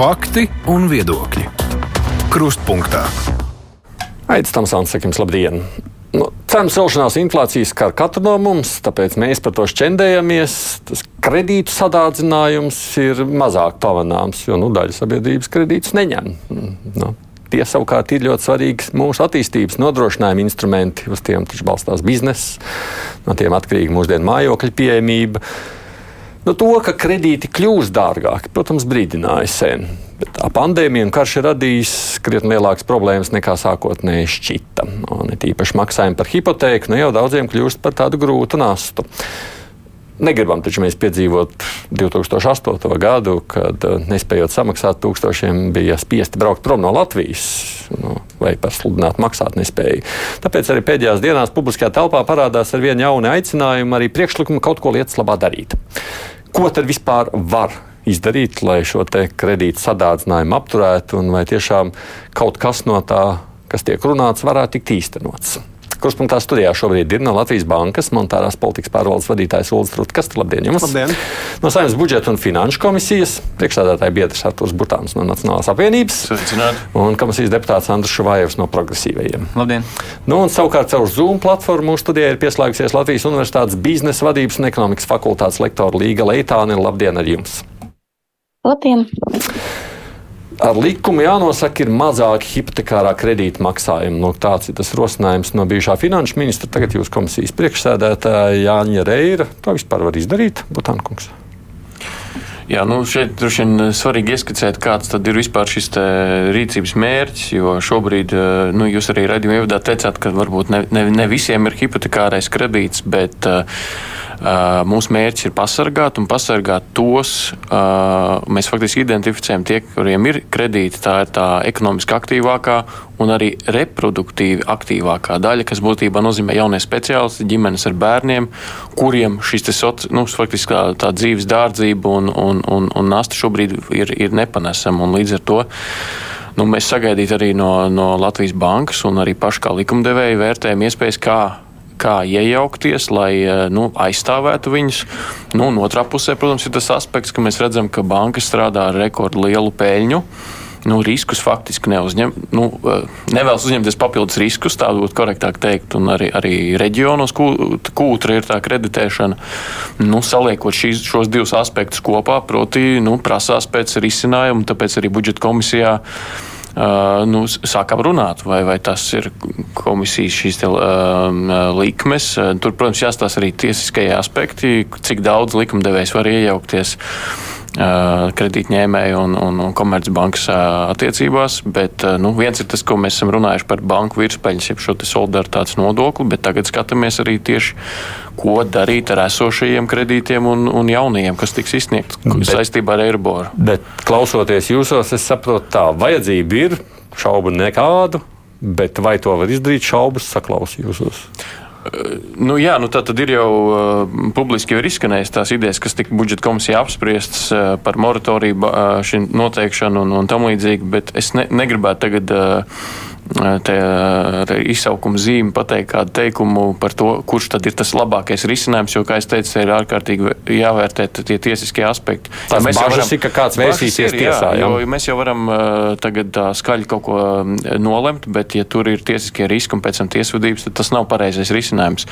Fakti un viedokļi. Krustpunktā. Aizsmeļamies, Tamsāns, sakim, labdien! Nu, cenu celšanās inflācijas skar katru no mums, tāpēc mēs par to šķendējamies. Tas kredītu sadārdzinājums ir mazāk pamanāms, jo nu, daļa sabiedrības kredītus neņem. Nu, tie savukārt ir ļoti svarīgi mūsu attīstības nodrošinājuma instrumenti. Uz tiem balstās bizness, no tiem atkarīga mūsdienu mājokļa pieejamība. Nu, to, ka kredīti kļūs dārgāki, protams, brīdināja sen. Bet pandēmija un karš ir radījis krietni lielākas problēmas nekā sākotnēji šķita. Un it īpaši maksājumi par hipotēku nu jau daudziem kļūst par tādu grūtu nastu. Negribam taču mēs piedzīvot 2008. gadu, kad eh, nespējot samaksāt tūkstošiem, bija spiesti braukt prom no Latvijas nu, vai par sludinātu maksāt nespēju. Tāpēc arī pēdējās dienās publiskajā telpā parādās ar vienu jaunu aicinājumu, arī priekšlikumu kaut ko lietas labā darīt. Ko tad vispār var izdarīt, lai šo kredītu sadārdzinājumu apturētu, un vai tiešām kaut kas no tā, kas tiek runāts, varētu tikt īstenots? Kurspunktā studijā šobrīd ir no Latvijas Bankas monetārās politikas pārvaldes vadītājs Ulrichs Rutkas. Labdien! Jums. Labdien! No Saimnes budžeta un finanšu komisijas priekšstādātāja biedrs Artūrs Burtāns no Nacionālās apvienības Sveicināt. un komisijas deputāts Andris Šuvājevs no progresīvajiem. Labdien! Nu, un savukārt caur Zoom platformu mūsu studijā ir pieslēgusies Latvijas Universitātes biznesa vadības un ekonomikas fakultātes lektora Līga Leitāne. Labdien ar jums! Labdien! Ar likumu jānosaka, ir mazāki hipotekārā kredīta maksājumi. Nu, tāds ir tas rosinājums no bijušā finanšu ministra, tagad jūs komisijas priekšsēdētāja Jāņa Reira. To vispār var izdarīt, Butānkungs. Jā, nu šeit droši vien svarīgi ieskicēt, kāds ir vispār šis rīcības mērķis. Jo šobrīd, nu, jūs arī redzējāt, ka varbūt ne, ne, ne visiem ir hipotekārais kredīts, bet uh, Mūsu mērķis ir pasargāt un pasargāt tos. Mēs faktiski identificējam tie, kuriem ir kredīti. Tā ir tā ekonomiski aktīvākā un arī reproduktīvi aktīvākā daļa, kas būtībā nozīmē jaunie speciālisti, ģimenes ar bērniem, kuriem šis soci, nu, faktiski tā, tā dzīves dārdzība un, un, un, un nasta šobrīd ir, ir nepanesama. Līdz ar to nu, mēs sagaidītu arī no, no Latvijas bankas un arī paši kā likumdevēji vērtējam iespējas, kā kā iejaukties, lai eh, nu, aizstāvētu viņus. Nu, un otrā pusē, protams, ir tas aspekts, ka mēs redzam, ka banka strādā ar rekordlielu peļņu. Nu, riskus faktiski neuzņem, nu, eh, nevēlas uzņemties papildus riskus, tā būtu korektāk teikt, un arī, arī reģionos kūtra ir tā kreditēšana. Nu, saliekot šīs, šos divus aspektus kopā, proti, nu, prasās pēc risinājumu, tāpēc arī budžeta komisijā Uh, nu, sākām runāt, vai, vai tas ir komisijas šīs te, uh, likmes. Tur, protams, jāstāsta arī tiesiskajie aspekti, cik daudz likumdevējs var iejaukties kredītņēmēju un, un, un komercbankas attiecībās. Bet nu, viens ir tas, ko mēs esam runājuši par banku virspeļņas, jeb šo solidaritātes nodokli, bet tagad skatāmies arī tieši, ko darīt ar esošajiem kredītiem un, un jaunajiem, kas tiks izsniegts saistībā ar Eiriboru. Bet klausoties jūsos, es saprotu, tā vajadzība ir šaubu nekādu. Bet vai to var izdarīt? Šaubas saklausījos. Nu, jā, nu tā tad ir jau uh, publiski jau izskanējis tās idejas, kas tika budžeta komisijā apspriestas uh, par moratoriju uh, šī noteikšanu un, un tam līdzīgi, bet es ne, negribētu tagad. Uh, izsaukuma zīmi pateikt kādu teikumu par to, kurš tad ir tas labākais risinājums, jo, kā es teicu, ir ārkārtīgi jāvērtē tie tiesiskie aspekti. Tas ja bažas ir, ka kāds vērsīsies tiesā. Jā, jo mēs jau varam tagad tā skaļi kaut ko nolemt, bet ja tur ir tiesiskie riski un pēc tam tiesvedības, tad tas nav pareizais risinājums.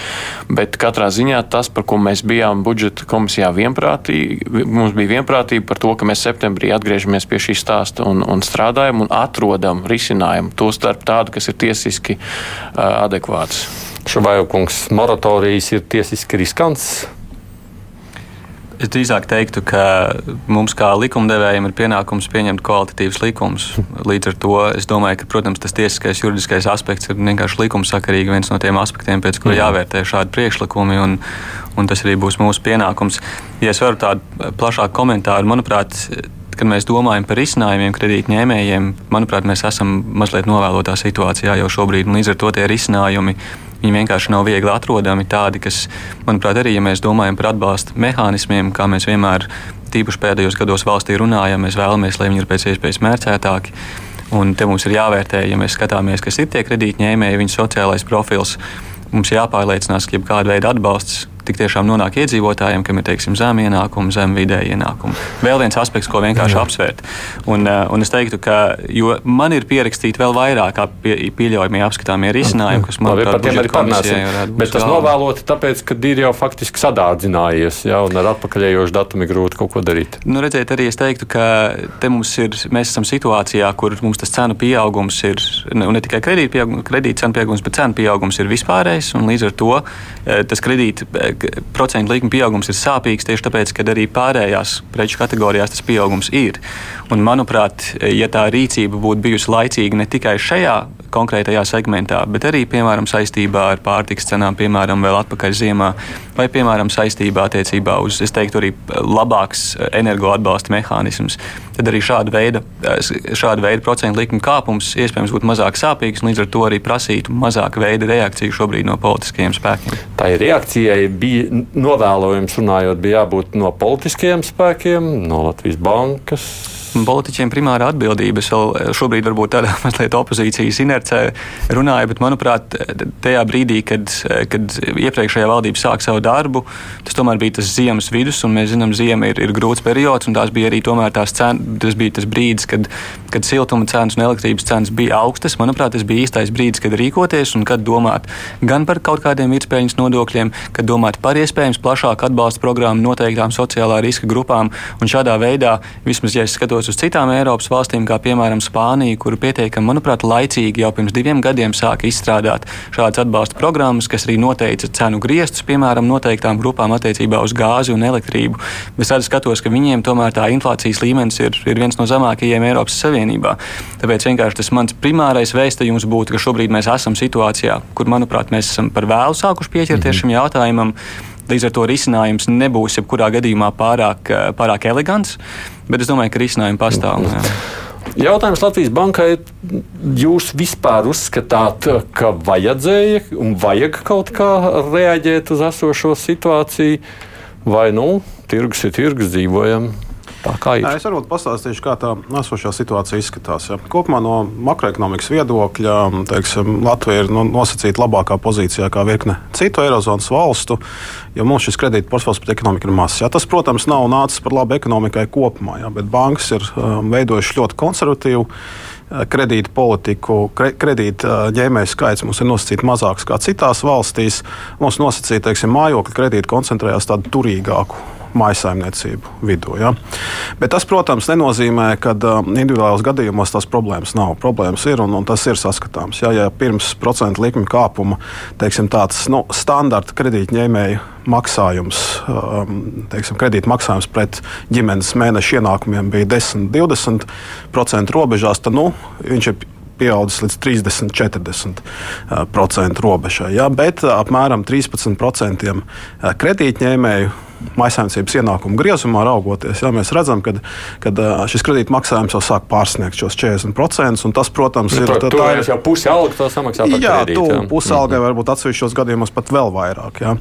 Bet katrā ziņā tas, par ko mēs bijām budžeta komisijā vienprātīgi, mums bija vienprātība par to, ka mēs septembrī atgriežamies pie šī stāsta un, un strādājam un atrodam risinājumu. Tostarp tādu, kas ir tiesiski adekvāts. Šabājaukungs, moratorijas ir tiesiski riskants. Es drīzāk teiktu, ka mums kā likumdevējiem ir pienākums pieņemt kvalitatīvus likumus. Līdz ar to es domāju, ka, protams, tas tiesiskais, juridiskais aspekts ir vienkārši likumsakarīgi viens no tiem aspektiem, pēc kura jāvērtē šādi priekšlikumi, un, un tas arī būs mūsu pienākums. Ja es varu tādu plašāku komentāru, manuprāt, kad mēs domājam par risinājumiem kredītņēmējiem, manuprāt, mēs esam mazliet novēlotā situācijā jau šobrīd. Līdz ar to tie risinājumi vienkārši nav viegli atrodami. Tādi, kas, manuprāt, arī, ja mēs domājam par atbalsta mehānismiem, kā mēs vienmēr tīpaši pēdējos gados valstī runājam, mēs vēlamies, lai viņi ir pēc iespējas mērcētāki. Un te mums ir jāvērtē, ja mēs skatāmies, kas ir tie kredītņēmēji, viņu sociālais profils. Mums jāpārliecinās, ka jebkāda veida atbalsts tik tiešām nonāk iedzīvotājiem, kam ir teiksim, zem ienākumi, zem vidēji ienākumi. Vēl viens aspekts, ko vienkārši Jā. apsvērt. Un, uh, un es teiktu, ka man ir pierakstīti vēl vairāk pie, pieļaujamie apskatāmie risinājumi, kas man liekas, par tiem arī parunāsim. Bet tas novēloti tāpēc, ka ir jau faktiski sadārdzinājies, ja, un ar atpakaļējošu datumu ir grūti kaut ko darīt. Nu, redziet, arī es teiktu, ka te mums ir, mēs esam situācijā, kur mums tas cenu pieaugums ir ne, ne tikai kredīta pieaugums, kredīt cenu pieaugums, bet cenu pieaugums ir vispārējs, un līdz ar to e, tas kredīta e, procentu likuma pieaugums ir sāpīgs tieši tāpēc, ka arī pārējās preču kategorijās tas pieaugums ir. Un, manuprāt, ja tā rīcība būtu bijusi laicīga ne tikai šajā konkrētajā segmentā, bet arī, piemēram, saistībā ar pārtikas cenām, piemēram, vēl atpakaļ ziemā, vai, piemēram, saistībā attiecībā uz, es teiktu, arī labāks energoatbalsta mehānisms, tad arī šāda veida, šāda veida procentu likuma kāpums iespējams būtu mazāk sāpīgs un līdz ar to arī prasītu mazāk veida reakciju šobrīd no politiskajiem spēkiem. Tā ir reakcijai bija novēlojums runājot, bija jābūt no politiskajiem spēkiem, no Latvijas bankas politiķiem primāra atbildība. Es vēl eh, šobrīd varbūt tādā mazliet opozīcijas inercē runāju, bet manuprāt, tajā brīdī, kad, kad iepriekšējā valdība sāk savu darbu, tas tomēr bija tas ziemas vidus, un mēs zinām, ziema ir, ir grūts periods, un tās bija arī tomēr tās cenas, tas bija tas brīdis, kad, kad siltuma cenas un elektrības cenas bija augstas. Manuprāt, tas bija īstais brīdis, kad rīkoties un kad domāt gan par kaut kādiem vidspēļņas nodokļiem, kad domāt par iespējams plašāku atbalsta programmu noteiktām sociālā riska grupām, un šādā veidā, vismaz ja es skatos skatos uz citām Eiropas valstīm, kā piemēram Spānija, kur pietiekami, manuprāt, laicīgi jau pirms diviem gadiem sāka izstrādāt šādas atbalsta programmas, kas arī noteica cenu griestus, piemēram, noteiktām grupām attiecībā uz gāzi un elektrību. Es arī skatos, ka viņiem tomēr tā inflācijas līmenis ir, ir viens no zemākajiem Eiropas Savienībā. Tāpēc vienkārši tas mans primārais vēstījums būtu, ka šobrīd mēs esam situācijā, kur, manuprāt, mēs esam par vēlu sākuši pieķerties mm -hmm. šim jautājumam. Līdz ar to risinājums nebūs jebkurā gadījumā pārāk, pārāk elegants, bet es domāju, ka risinājumi pastāv. Jā. Jautājums Latvijas bankai. Jūs vispār uzskatāt, ka vajadzēja un vajag kaut kā reaģēt uz esošo situāciju, vai nu, tirgus ir tirgus, dzīvojam Tā kā ir. Es varbūt pastāstīšu, kā tā esošā situācija izskatās. Ja. Kopumā no makroekonomikas viedokļa teiksim, Latvija ir nosacīta labākā pozīcijā kā virkne citu Eirozonas valstu, jo mums šis kredīta portfels pret ekonomiku ir mazs. Ja. Tas, protams, nav nācis par labu ekonomikai kopumā, ja, bet bankas ir um, veidojušas ļoti konservatīvu uh, kredīta politiku, kredīta uh, ņēmēju skaits mums ir nosacīts mazāks nekā citās valstīs. Mums nosacīta, teiksim, mājokļa kredīta koncentrējās tādu turīgāku maisaimniecību vidū. Ja? Bet tas, protams, nenozīmē, ka individuālos gadījumos tās problēmas nav. Problēmas ir un, un tas ir saskatāms. Ja, ja pirms procentu likuma kāpuma teiksim, tāds nu, standarta kredītņēmēju maksājums, um, teiksim, kredīta maksājums pret ģimenes mēneša ienākumiem bija 10-20% robežās, tad nu, viņš ir pieaudzis līdz 30-40% uh, robežai. Ja, bet apmēram 13% uh, kredītņēmēju maisaimniecības ienākumu griezumā raugoties, jā, mēs redzam, ka šis kredīta maksājums jau sāk pārsniegt šos 40%. Tas, protams, nu, ir tā, tā ir jau pusi alga, to samaksā par jā, kredītu. Jā, pusi algai mm -hmm. varbūt atsevišķos gadījumos pat vēl vairāk. Jā.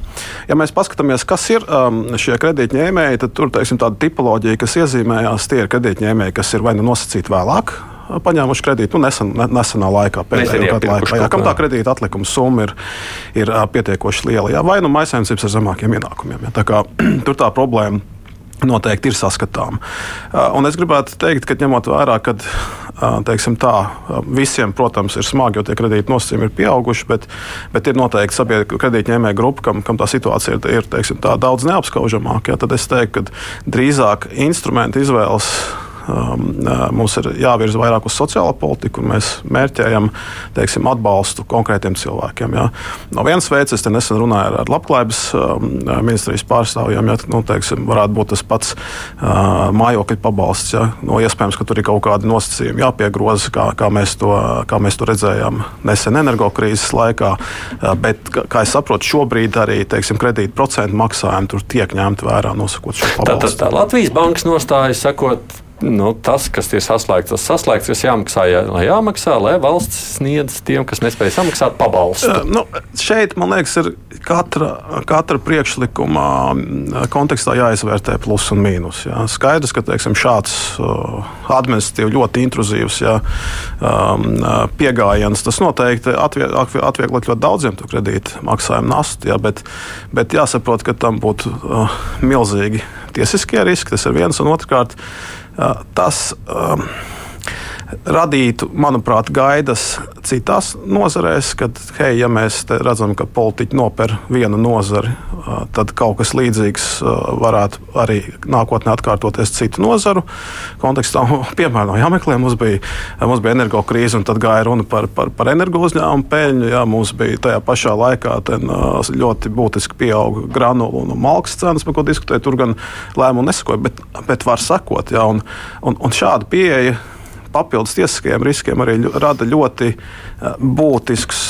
Ja mēs paskatāmies, kas ir um, šie kredītņēmēji, tad tur teiksim, tāda tipoloģija, kas iezīmējās, tie ir kredītņēmēji, kas ir vai nu nosacīti vēlāk paņēmuši kredītu nu, nesen, nesenā laikā, pēdējā gadu laikā. Jā, kam tā kredīta atlikuma summa ir, ir pietiekoši liela? Jā, vai nu maisainicības ar zemākiem ienākumiem. Jā, tā kā, tur tā problēma noteikti ir saskatāms. Un es gribētu teikt, ka ņemot vērā, ka tā, visiem, protams, ir smagi, jo tie kredīti nosacījumi ir pieauguši, bet, bet ir noteikti kredītņēmēja grupa, kam, kam tā situācija ir, ir teiksim, tā, daudz neapskaužamāka. Tad es teiktu, ka drīzāk instrumentu izvēles Um, uh, mums ir jāvirza vairāk uz sociālo politiku, un mēs mērķējam teiksim, atbalstu konkrētiem cilvēkiem. Ja. No vienas veids, es nesen runāju ar labklājības um, ministrijas pārstāvjiem, ja nu, teiksim, varētu būt tas pats uh, mājokļu pabalsts. Ja. No, iespējams, ka tur ir kaut kādi nosacījumi jāpiegroza, kā, kā, mēs to, kā mēs to redzējām nesen energokrīzes laikā. Uh, bet, kā es saprotu, šobrīd arī teiksim, kredīta procentu maksājumi tur tiek ņemti vērā, nosakot šo pabalstu. Tā, tā, tā Latvijas bankas nostāja sakot, nu, tas, kas ir saslēgts, tas saslēgts, kas jāmaksā, jā, lai jāmaksā, lai valsts sniedz tiem, kas nespēj samaksāt, pabalstu. Uh, nu, šeit, man liekas, ir katra, katra priekšlikuma kontekstā jāizvērtē plus un mīnus. Jā. Skaidrs, ka teiksim, šāds uh, administratīvi ļoti intruzīvs jā, um, pieejams, tas noteikti atvie, atvieglot ļoti daudziem kredītu maksājumu nastu, jā, bet, bet jāsaprot, ka tam būtu uh, milzīgi tiesiskie riski. Tas ir viens un otrkārt. Tas um, radītu, manuprāt, gaidas citās nozarēs, kad, hei, ja mēs redzam, ka politiķi noper vienu nozari, tad kaut kas līdzīgs varētu arī nākotnē atkārtoties citu nozaru kontekstā. Piemēram, no jāmeklē, mums bija, mums bija energo krīze, un tad gāja runa par, par, par energo uzņēmumu peļņu. Jā, mums bija tajā pašā laikā ten, ļoti būtiski pieauga granulu un malks cenas, par ko diskutēja. Tur gan lēmumu nesakoja, bet, bet var sakot. Jā, un, un, un šāda pieeja papildus tiesiskajiem riskiem arī rada ļoti eh, būtisks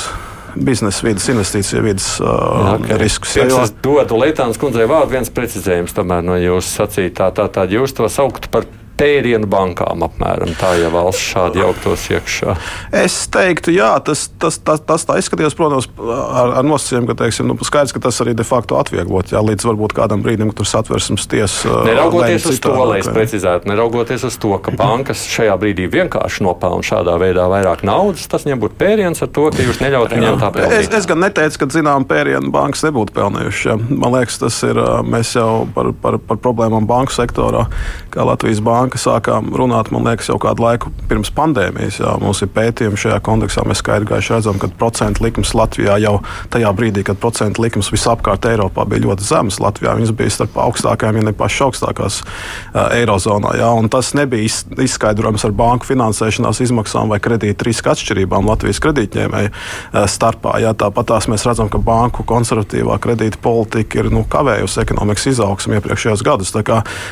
biznesa vidas, investīciju vidas uh, okay. riskus. Ja, jo... Es dodu Lietuvas kundzei vārdu viens precizējums no jūsu sacītā. Tātad jūs to sauktu par pērienu bankām apmēram tā, ja valsts šādi jauktos iekšā? Es teiktu, jā, tas, tas, tas, tas tā izskatījās, protams, ar, ar nosacījumu, ka teiksim, nu, skaidrs, ka tas arī de facto atvieglot, jā, līdz varbūt kādam brīdim, kad tur satversmes tiesa. Neraugoties uz to, lai es precizētu, neraugoties uz to, ka bankas šajā brīdī vienkārši nopelna šādā veidā vairāk naudas, tas viņiem būtu pēriens ar to, ka jūs neļaut viņiem tā pelnīt. Es, es gan neteicu, ka zinām pērienu bankas nebūtu pelnījuši. Man liekas, tas ir, mēs jau par, par, par problēmām banku sektorā, kā Latvijas banka banka sākām runāt, man liekas, jau kādu laiku pirms pandēmijas. Jā, mums ir pētījumi šajā kontekstā. Mēs skaidri gaiši redzam, ka procentu likums Latvijā jau tajā brīdī, kad procentu likums visapkārt Eiropā bija ļoti zems, Latvijā viņas bija starp augstākajām, ja ne pašas augstākās uh, Eirozonā. Jā, tas nebija izskaidrojams ar banku finansēšanās izmaksām vai kredīta riska atšķirībām Latvijas kredītņēmēju uh, starpā. Jā, tāpat tās mēs redzam, ka banku konservatīvā kredīta politika ir nu, kavējusi ekonomikas izaugsmu iepriekšējos gados.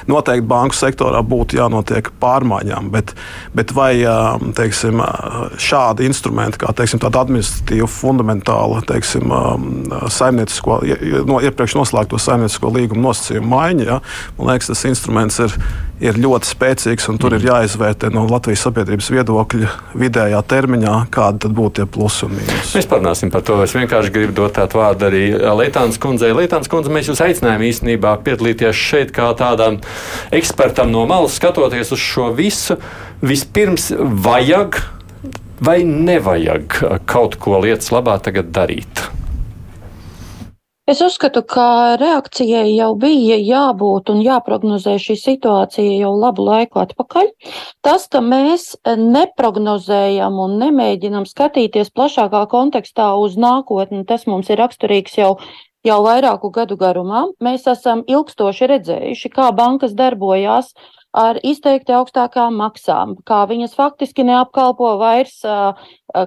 Noteikti banku sektorā būtu jā jānotiek pārmaiņām. Bet, bet vai teiksim, šādi instrumenti, kā teiksim, tāda administratīva, fundamentāla teiksim, saimniecisko, no iepriekš noslēgto saimniecisko līgumu nosacījumu maiņa, ja, man liekas, tas instruments ir ir ļoti spēcīgs, un tur mm. ir jāizvērtē no Latvijas sabiedrības viedokļa vidējā termiņā, kāda būtu tie plusi un mīnus. Mēs parunāsim par to. Es vienkārši gribu dot tādu vārdu arī Lietuvas kundzei. Lietuvas kundze, mēs jūs aicinājām īstenībā piedalīties šeit kā tādam ekspertam no malas, skatoties uz šo visu. Vispirms vajag vai nevajag kaut ko lietas labā tagad darīt? Es uzskatu, ka reakcijai jau bija jābūt un jāprognozē šī situācija jau labu laiku atpakaļ. Tas, ka mēs neprognozējam un nemēģinam skatīties plašākā kontekstā uz nākotni, tas mums ir raksturīgs jau jau vairāku gadu garumā. Mēs esam ilgstoši redzējuši, kā bankas darbojās ar izteikti augstākām maksām, kā viņas faktiski neapkalpo vairs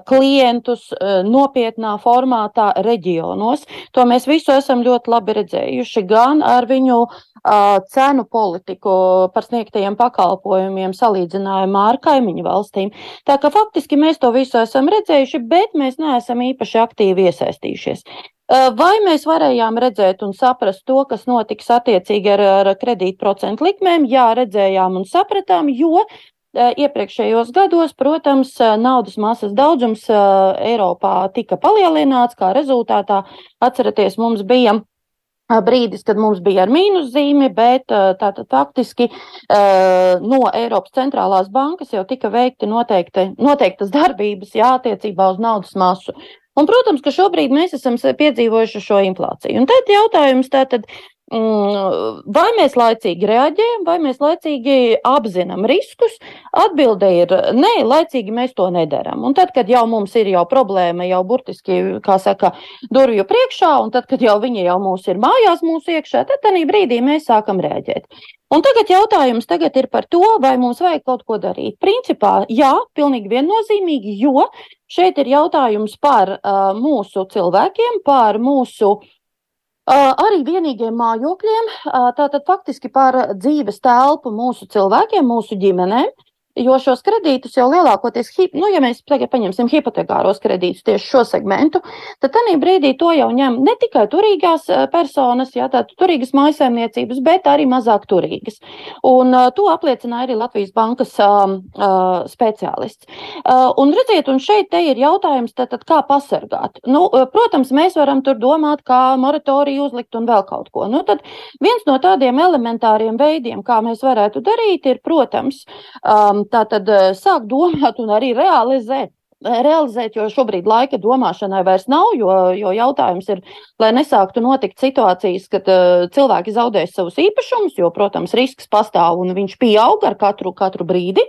klientus nopietnā formātā reģionos. To mēs visu esam ļoti labi redzējuši gan ar viņu cenu politiku par sniegtajiem pakalpojumiem salīdzinājumā ar kaimiņu valstīm. Tā ka faktiski mēs to visu esam redzējuši, bet mēs neesam īpaši aktīvi iesaistījušies. Vai mēs varējām redzēt un saprast to, kas notiks attiecīgi ar, ar kredītprocentu likmēm? Jā, redzējām un sapratām, jo iepriekšējos gados, protams, naudas masas daudzums Eiropā tika palielināts, kā rezultātā, atceraties, mums bija brīdis, kad mums bija ar mīnuszīmi, bet tātad faktiski no Eiropas centrālās bankas jau tika veikti noteikti, noteiktas darbības jā, attiecībā uz naudas masu. Un, protams, ka šobrīd mēs esam piedzīvojuši šo inflāciju. Un tad jautājums tātad, mm, vai mēs laicīgi reaģējam, vai mēs laicīgi apzinām riskus? Atbilde ir nē, laicīgi mēs to nedaram. Un tad, kad jau mums ir jau problēma, jau burtiski, kā saka, durvju priekšā, un tad, kad jau viņi jau mūs ir mājās mūsu iekšā, tad tādā brīdī mēs sākam rēģēt. Un tagad jautājums tagad ir par to, vai mums vajag kaut ko darīt. Principā, jā, pilnīgi viennozīmīgi, jo šeit ir jautājums par uh, mūsu cilvēkiem, par mūsu uh, arī vienīgiem mājokļiem, uh, tātad faktiski par dzīves telpu mūsu cilvēkiem, mūsu ģimenēm. Jo šos kredītus jau lielākoties, nu, ja mēs tagad paņemsim hipotekāros kredītus tieši šo segmentu, tad tajā brīdī to jau ņem ne tikai turīgās personas, jā, tātad turīgas mājsaimniecības, bet arī mazāk turīgas. Un uh, to apliecināja arī Latvijas bankas uh, uh, speciālists. Uh, un redziet, un šeit ir jautājums, tad, tad kā pasargāt. Nu, protams, mēs varam tur domāt, kā moratoriju uzlikt un vēl kaut ko. Nu, tad viens no tādiem elementāriem veidiem, kā mēs varētu darīt, ir, protams, um, tātad sākt domāt un arī realizēt realizēt, jo šobrīd laika domāšanai vairs nav, jo, jo jautājums ir, lai nesāktu notikt situācijas, kad uh, cilvēki zaudēs savus īpašumus, jo, protams, risks pastāv un viņš pieaug ar katru, katru brīdi.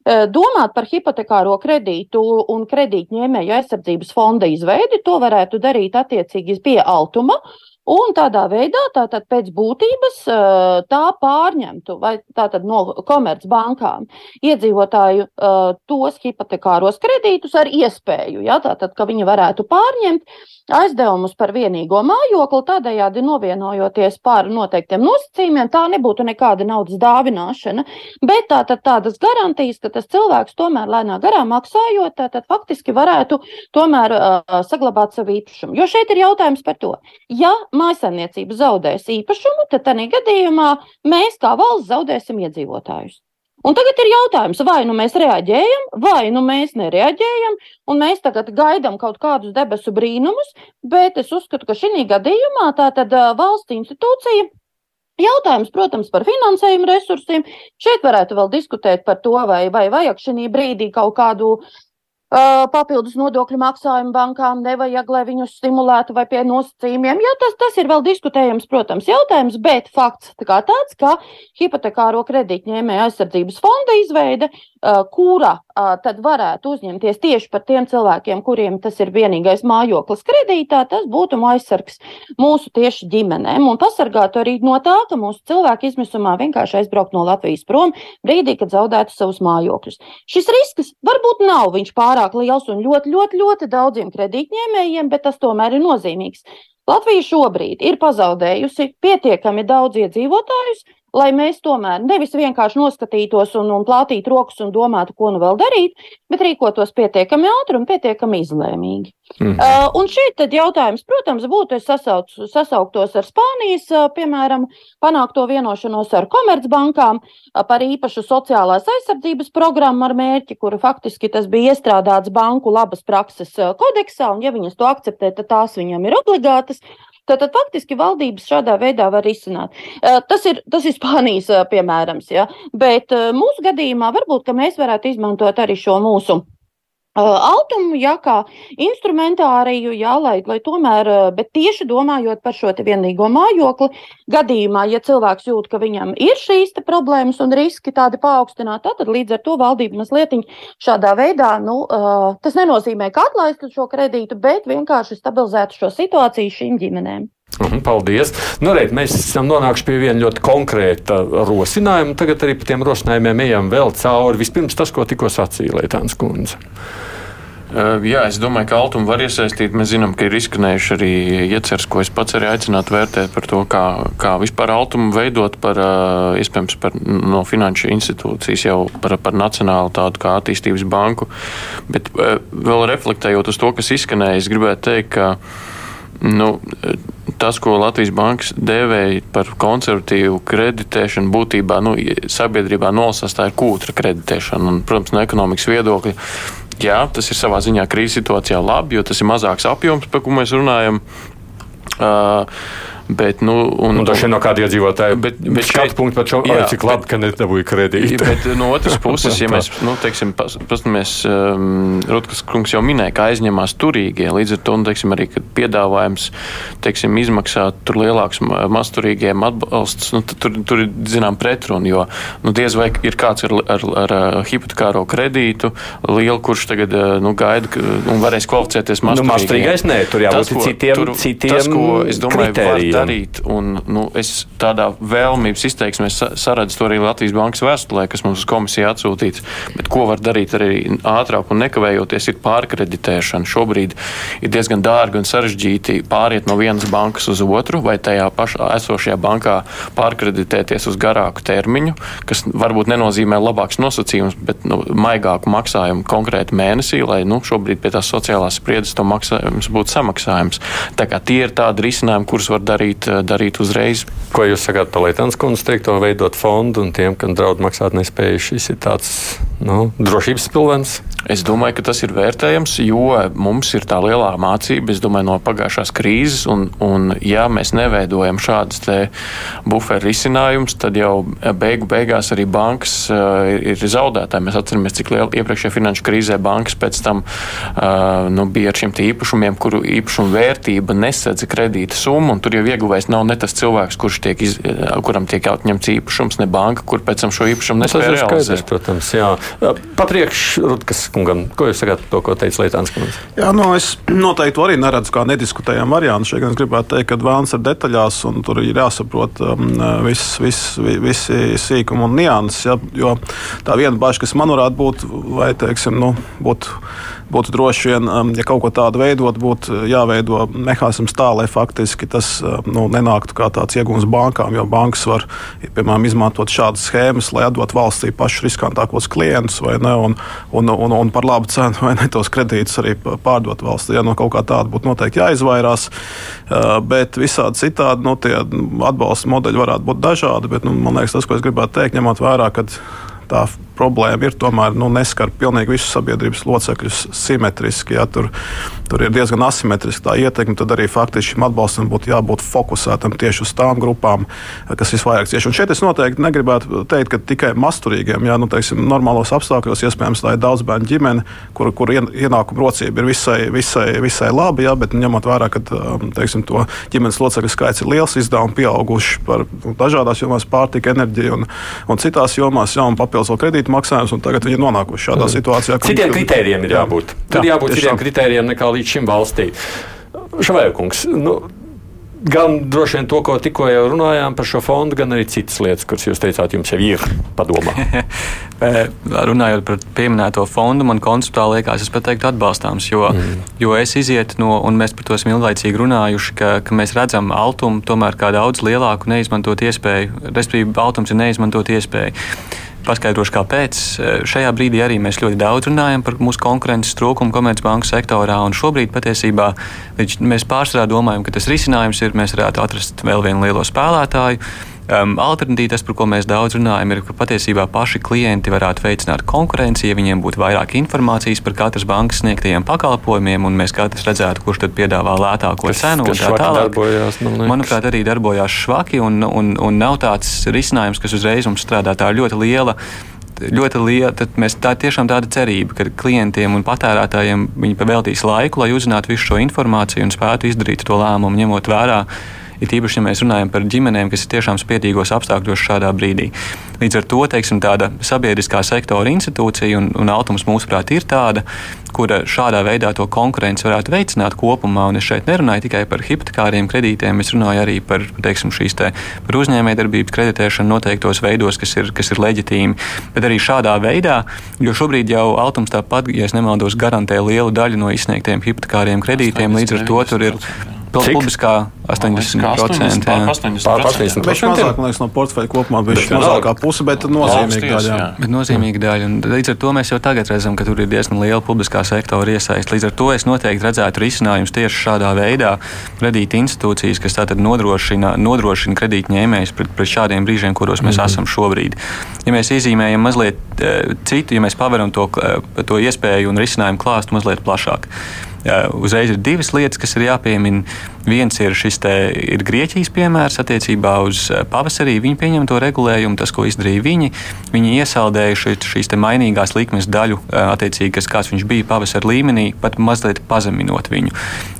Uh, domāt par hipotekāro kredītu un kredītņēmēju aizsardzības fonda izveidi, to varētu darīt attiecīgi pie altuma. Uh, Un tādā veidā, tātad pēc būtības, tā pārņemtu vai tātad no komercbankām iedzīvotāju tos hipotekāros kredītus ar iespēju, ja, tātad, ka viņi varētu pārņemt aizdevumus par vienīgo mājokli, tādējādi novienojoties par noteiktiem nosacījumiem. Tā nebūtu nekāda naudas dāvināšana, bet tā, tad, tādas garantijas, ka tas cilvēks tomēr lēnā garā maksājot, tad faktiski varētu tomēr uh, saglabāt savu īpašumu. Jo šeit ir jautājums par to, ja mājsaimniecība zaudēs īpašumu, tad tādā gadījumā mēs kā valsts zaudēsim iedzīvotājus. Un tagad ir jautājums, vai nu mēs reaģējam, vai nu mēs nereaģējam, un mēs tagad gaidām kaut kādus debesu brīnumus, bet es uzskatu, ka šī gadījumā tā tad valsts institūcija. Jautājums, protams, par finansējumu resursiem. Šeit varētu vēl diskutēt par to, vai, vai vajag šī brīdī kaut kādu papildus nodokļu maksājumu bankām nevajag, lai viņus stimulētu vai pie nosacījumiem. Jā, tas, tas ir vēl diskutējams, protams, jautājums, bet fakts tā tāds, ka hipotekāro kredītņēmēju aizsardzības fonda izveide, kura tad varētu uzņemties tieši par tiem cilvēkiem, kuriem tas ir vienīgais mājoklis kredītā, tas būtu aizsargs mūsu tieši ģimenēm un pasargātu arī no tā, ka mūsu cilvēki izmisumā vienkārši aizbraukt no Latvijas prom brīdī, kad zaudētu savus mājokļus. Šis risks varbūt nav viņš pārāk liels un ļoti, ļoti, ļoti daudziem kredītņēmējiem, bet tas tomēr ir nozīmīgs. Latvija šobrīd ir pazaudējusi pietiekami daudz iedzīvotājus, lai mēs tomēr nevis vienkārši noskatītos un, un plātītu rokas un domātu, ko nu vēl darīt, bet rīkotos pietiekami ātri un pietiekami izlēmīgi. Mm. Uh, un šeit tad jautājums, protams, būtu, es sasauc, sasauktos ar Spānijas, uh, piemēram, panākto vienošanos ar komercbankām uh, par īpašu sociālās aizsardzības programmu ar mērķi, kuru faktiski tas bija iestrādāts banku labas prakses uh, kodeksā, un ja viņas to akceptē, tad tās viņam ir obligātas. Tātad faktiski valdības šādā veidā var izsināt. Tas ir, tas ir Spānijas piemērams, ja? bet mūsu gadījumā varbūt mēs varētu izmantot arī šo mūsu Altumu, jā, kā instrumentāriju, jā, lai, lai tomēr, bet tieši domājot par šo vienīgo mājokli, gadījumā, ja cilvēks jūt, ka viņam ir šīs problēmas un riski tādi paaugstināti, tad līdz ar to valdība mazliet šādā veidā, nu, tas nenozīmē, ka atlaistu šo kredītu, bet vienkārši stabilizētu šo situāciju šīm ģimenēm. Mhm, paldies. Nu, reiz, mēs esam nonākuši pie viena ļoti konkrēta rosinājuma. Tagad arī par tiem rosinājumiem ejam vēl cauri. Vispirms tas, ko tikko sacīja Leitāns Kundze. Uh, jā, es domāju, ka Altumu var iesaistīt. Mēs zinām, ka ir izskanējuši arī ieceres, ko es pats arī aicinātu vērtēt par to, kā, kā vispār Altumu veidot par, uh, iespējams, par, no finanšu institūcijas jau par, par nacionālu tādu kā attīstības banku. Bet uh, vēl reflektējot uz to, kas izskanēja, es gribētu teikt, ka Nu, tas, ko Latvijas bankas dēvēja par konservatīvu kreditēšanu, būtībā nu, sabiedrībā nolasās tā ir kūtra kreditēšana. Un, protams, no ekonomikas viedokļa, jā, tas ir savā ziņā krīzes situācijā labi, jo tas ir mazāks apjoms, par ko mēs runājam. Uh, Bet, nu, un, ir no kāda iedzīvotāja. Bet, bet šeit punkts par šo jā, cik labi, bet, ka nedabūja kredītu. bet no otras puses, ja mēs, nu, teiksim, paskatāmies, um, Rutkas kungs jau minēja, ka aizņemās turīgie. Līdz ar to, nu, teiksim, arī, kad piedāvājums, teiksim, izmaksāt tur lielāks masturīgiem atbalsts, nu, tur, tur ir, zinām, pretruna, jo, nu, diez vai ir kāds ar, ar, ar, ar hipotekāro kredītu lielu, kurš tagad, nu, gaida un varēs kvalificēties masturīgiem. Nu, masturīgais nē, tur jābūt tas, ko, citiem, tur, citiem tas, ko, es domāju, kritērijiem darīt. Un, nu, es tādā vēlmības izteiksmē saredzu to arī Latvijas bankas vēstulē, kas mums uz komisiju atsūtīts. Bet ko var darīt arī ātrāk un nekavējoties, ir pārkreditēšana. Šobrīd ir diezgan dārgi un sarežģīti pāriet no vienas bankas uz otru vai tajā pašā esošajā bankā pārkreditēties uz garāku termiņu, kas varbūt nenozīmē labāks nosacījums, bet nu, maigāku maksājumu konkrēti mēnesī, lai nu, šobrīd pie tās sociālās spriedzes to maksājums būtu samaksājums. Tā kā tie ir tādi risinājumi, kurus var darīt, darīt uzreiz. Ko jūs sakāt par Lietuvas kundzes teikto, veidot fondu un tiem, kam draud maksāt nespēju? Šis ir tāds nu, drošības pilvens. Es domāju, ka tas ir vērtējams, jo mums ir tā lielā mācība, domāju, no pagājušās krīzes, un, un ja mēs neveidojam šādas buferu risinājumus, tad jau beigu beigās arī bankas uh, ir zaudētāji. Mēs atceramies, cik liela iepriekšējā finanšu krīzē bankas pēc tam uh, nu, bija ar šiem īpašumiem, kuru īpašumu vērtība nesedza kredīta summu, tur jau ieguvējis nav ne tas cilvēks, kurš tiek iz, kuram tiek atņemts īpašums, ne banka, kur pēc tam šo īpašumu nespēja realizēt. Skaidrs, protams, jā. Papriekš Rutkas kungam, ko jūs sakāt par to, ko teica Lietāns kungs? Jā, nu es noteikti arī neredzu kā nediskutējām variantu. Šeit es gribētu teikt, ka vēlams ir detaļās un tur ir jāsaprot um, viss, vis, visi sīkumi un nianses. Ja, jo tā viena bažas, kas man varētu būt, vai teiksim, nu, būtu būtu droši vien, um, ja kaut ko tādu veidot, būtu jāveido mehānisms tā, lai faktiski tas um, nu, nenāktu kā tāds iegūms bankām. Jo bankas var, piemēram, izmantot šādas schēmas, lai atdotu valstī pašus riskantākos klientus, vai ne, un, un, un, un par labu cenu, vai ne tos kredītus arī pārdot valstī. Ja no kaut kā tāda būtu noteikti jāizvairās. Uh, bet visādi citādi nu, tie atbalsta modeļi varētu būt dažādi. Bet, nu, man liekas, tas, ko es gribētu teikt, ņemot vērā, ka tā problēma ir tomēr nu, neskar pilnīgi visus sabiedrības locekļus simetriski. Ja, tur, tur ir diezgan asimetriska tā ietekme, tad arī faktiski šim atbalstam būtu jābūt fokusētam tieši uz tām grupām, kas visvairāk cieši. Un šeit es noteikti negribētu teikt, ka tikai masturīgiem, ja nu, teiksim, normālos apstākļos iespējams tā ir daudz bērnu ģimene, kur, kur ienākuma rocība ir visai, visai, visai laba, ja, bet ņemot vērā, ka um, teiksim, to ģimenes locekļu skaits ir liels, izdevumi pieauguši par nu, dažādās jomās, pārtika, enerģija un, un citās jomās, ja, un papildus vēl kredītu maksājums, un tagad viņi ir nonākuši šādā mm. situācijā. Citiem kritērijiem ir jābūt. Tur jā, jābūt citiem kritērijiem nekā līdz šim valstī. Šavēkungs. Nu, gan droši vien to, ko tikko jau runājām par šo fondu, gan arī citas lietas, kuras jūs teicāt, jums jau ir padomā. Runājot par pieminēto fondu, man konceptuāli liekas, es pat teiktu atbalstāms, jo, mm. jo es izietu no, un mēs par to esam ilglaicīgi runājuši, ka, ka mēs redzam altumu tomēr kā daudz lielāku neizmantot iespēju, respektīvi, altums ir neizmantot iespēju. Paskaidrošu, kāpēc. Šajā brīdī arī mēs ļoti daudz runājam par mūsu konkurences trūkumu komercbanku sektorā. Šobrīd patiesībā mēs pārsvarā domājam, ka tas risinājums ir, mēs varētu atrast vēl vienu lielo spēlētāju Um, alternatīva, tas, par ko mēs daudz runājam, ir, ka patiesībā paši klienti varētu veicināt konkurenci, ja viņiem būtu vairāk informācijas par katras bankas sniegtajiem pakalpojumiem, un mēs katrs redzētu, kurš tad piedāvā lētāko kas, cenu. Kas tā tālāk. Darbojās, man Manuprāt, arī darbojās švaki, un, un, un nav tāds risinājums, kas uzreiz mums strādā tā ļoti liela ļoti liela. Tad mēs, tā ir tiešām tāda cerība, ka klientiem un patērētājiem viņi paveltīs laiku, lai uzzinātu visu šo informāciju un spētu izdarīt to lēmumu, ņemot vērā It īpaši, ja mēs runājam par ģimenēm, kas ir tiešām spiedīgos apstākļos šādā brīdī. Līdz ar to teiksim, tāda sabiedriskā sektora institūcija un, un autors mūsuprāt ir tāda, kura šādā veidā to konkurenci varētu veicināt kopumā. Un es šeit nerunāju tikai par hipotekāriem kredītiem, es runāju arī par, teiksim, šīs te, par uzņēmējdarbības kreditēšanu noteiktos veidos, kas ir, kas ir leģitīmi. Bet arī šādā veidā, jo šobrīd jau autors tāpat, ja nemaldos, garantē lielu daļu no izsniegtiem hipotekāriem kredītiem, līdz ar to tur ir publiskā 80%. Pār 80%. Pār 80%. Viņš mazāk, liekas, no portfeļa kopumā bija mazākā puse, bet nozīmīga daļa. Jā. Bet nozīmīga daļa. Un līdz ar to mēs jau tagad redzam, ka tur ir diezgan liela publiskā sektora iesaist. Līdz ar to es noteikti redzētu risinājumus tieši šādā veidā. Kredīta institūcijas, kas tātad nodrošina, nodrošina kredītņēmējus pret, pret šādiem brīžiem, kuros mēs mm -hmm. esam šobrīd. Ja mēs iezīmējam mazliet e, citu, ja mēs paveram to, e, to iespēju un risinājumu klāstu mazliet plašāk. Uzreiz ir divas lietas, kas ir jāpiemina. Viens ir šis ir Grieķijas piemērs attiecībā uz pavasarī viņu pieņemto regulējumu, tas, ko izdarīja viņi. Viņi iesaldēja šeit, šīs mainīgās likmes daļu, attiecīgi, kas kāds viņš bija pavasara līmenī, pat mazliet pazeminot viņu.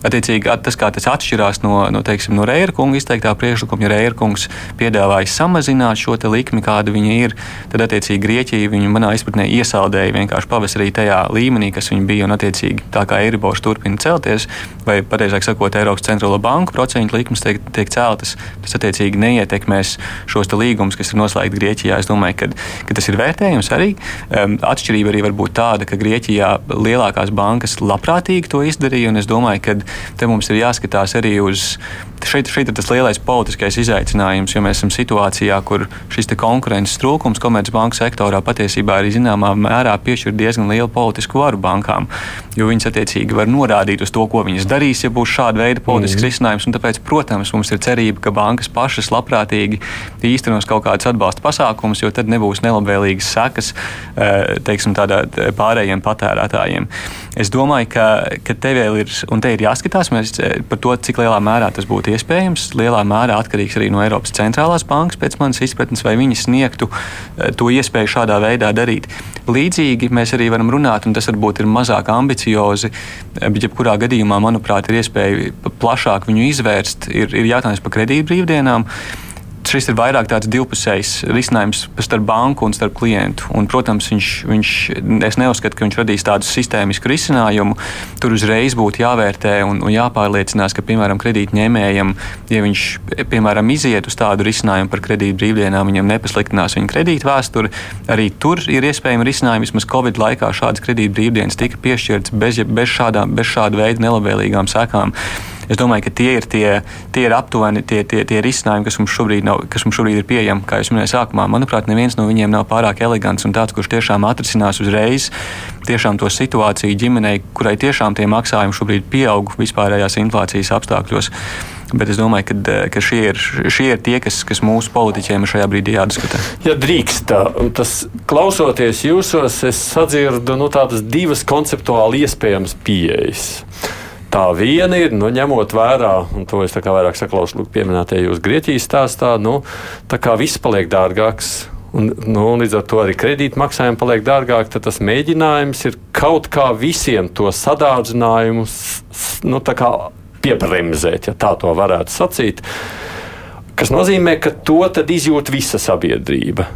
Attiecīgi, tas, kā tas atšķirās no, no, teiksim, no Reira kunga izteiktā priekšlikuma, ja Reira kungs piedāvāja samazināt šo likmi, kāda viņa ir, tad attiecīgi Grieķija viņu manā izpratnē iesaldēja vienkārši pavasarī tajā līmenī, kas viņa bija, un attiecīgi tā kā Eiribors turpina celties, vai pareizāk sakot, Eiropas centrālo banku procentu likmes tiek, tiek celtas, tas attiecīgi neietekmēs šos līgumus, kas ir noslēgti Grieķijā. Es domāju, ka, ka tas ir vērtējums arī. Um, atšķirība arī var būt tāda, ka Grieķijā lielākās bankas labprātīgi to izdarīja, un es domāju, ka te mums ir jāskatās arī uz. Šeit, šeit ir tas lielais politiskais izaicinājums, jo mēs esam situācijā, kur šis konkurences trūkums komercbanku sektorā patiesībā arī zināmā mērā piešķir diezgan lielu politisku varu bankām. Jo viņas attiecīgi var norādīt uz to, ko viņas darīs, ja būs šāda veida politisks mm. risinājums. Tāpēc, protams, mums ir cerība, ka bankas pašas labprātīgi īstenos kaut kādus atbalsta pasākumus, jo tad nebūs nelabvēlīgas sekas eh, teiksim, tādā, pārējiem patērētājiem. Es domāju, ka, ka te vēl ir, un te ir jāskatās mēs, eh, par to, cik lielā mērā tas būtu iespējams. Lielā mērā atkarīgs arī no Eiropas centrālās bankas, pēc manas izpratnes, vai viņi sniegtu eh, to iespēju šādā veidā darīt. Līdzīgi mēs arī varam runāt, un tas varbūt ir mazāk ambiciozi, bet jebkurā gadījumā, manuprāt, ir iespēja plašāk viņu izvērst. Ir, ir jautājums par kredītbrīvdienām šis ir vairāk tāds divpusējs risinājums starp banku un starp klientu. Un, protams, viņš, viņš, es neuzskatu, ka viņš radīs tādu sistēmisku risinājumu. Tur uzreiz būtu jāvērtē un, un jāpārliecinās, ka, piemēram, kredītņēmējam, ja viņš, piemēram, iziet uz tādu risinājumu par kredīt brīvdienām, viņam nepasliktinās viņa kredīt vēsturi, arī tur ir iespējami risinājumi. Vismaz Covid laikā šādas kredīt brīvdienas tika piešķirtas bez, bez, šādām, bez šāda veida nelabvēlīgām sekām. Es domāju, ka tie ir, tie, tie ir aptuveni tie, tie, tie risinājumi, kas mums, šobrīd nav, kas mums šobrīd ir pieejami. Kā jau minēju sākumā, manuprāt, neviens no viņiem nav pārāk elegants un tāds, kurš tiešām atrisinās uzreiz tiešām to situāciju ģimenei, kurai tiešām tie maksājumi šobrīd pieaug vispārējās inflācijas apstākļos. Bet es domāju, ka, ka šie, ir, šie ir tie, kas, kas mūsu politiķiem šajā brīdī jādiskutē. Ja drīkst, tas klausoties jūsos, es sadzirdu nu, tādas divas konceptuāli iespējamas pieejas. Tā viena ir, nu, ņemot vērā, un to es vairāk saklausu, pieminētajā jūs Grieķijas stāstā, nu, tā kā viss paliek dārgāks. Un, nu, līdz ar to arī kredītmaksājumi paliek dārgāk. Tad tas mēģinājums ir kaut kā visiem to sadārdzinājumu nu, piebremzēt, ja tā to varētu sacīt. Tas nozīmē, ka to izjūt visa sabiedrība.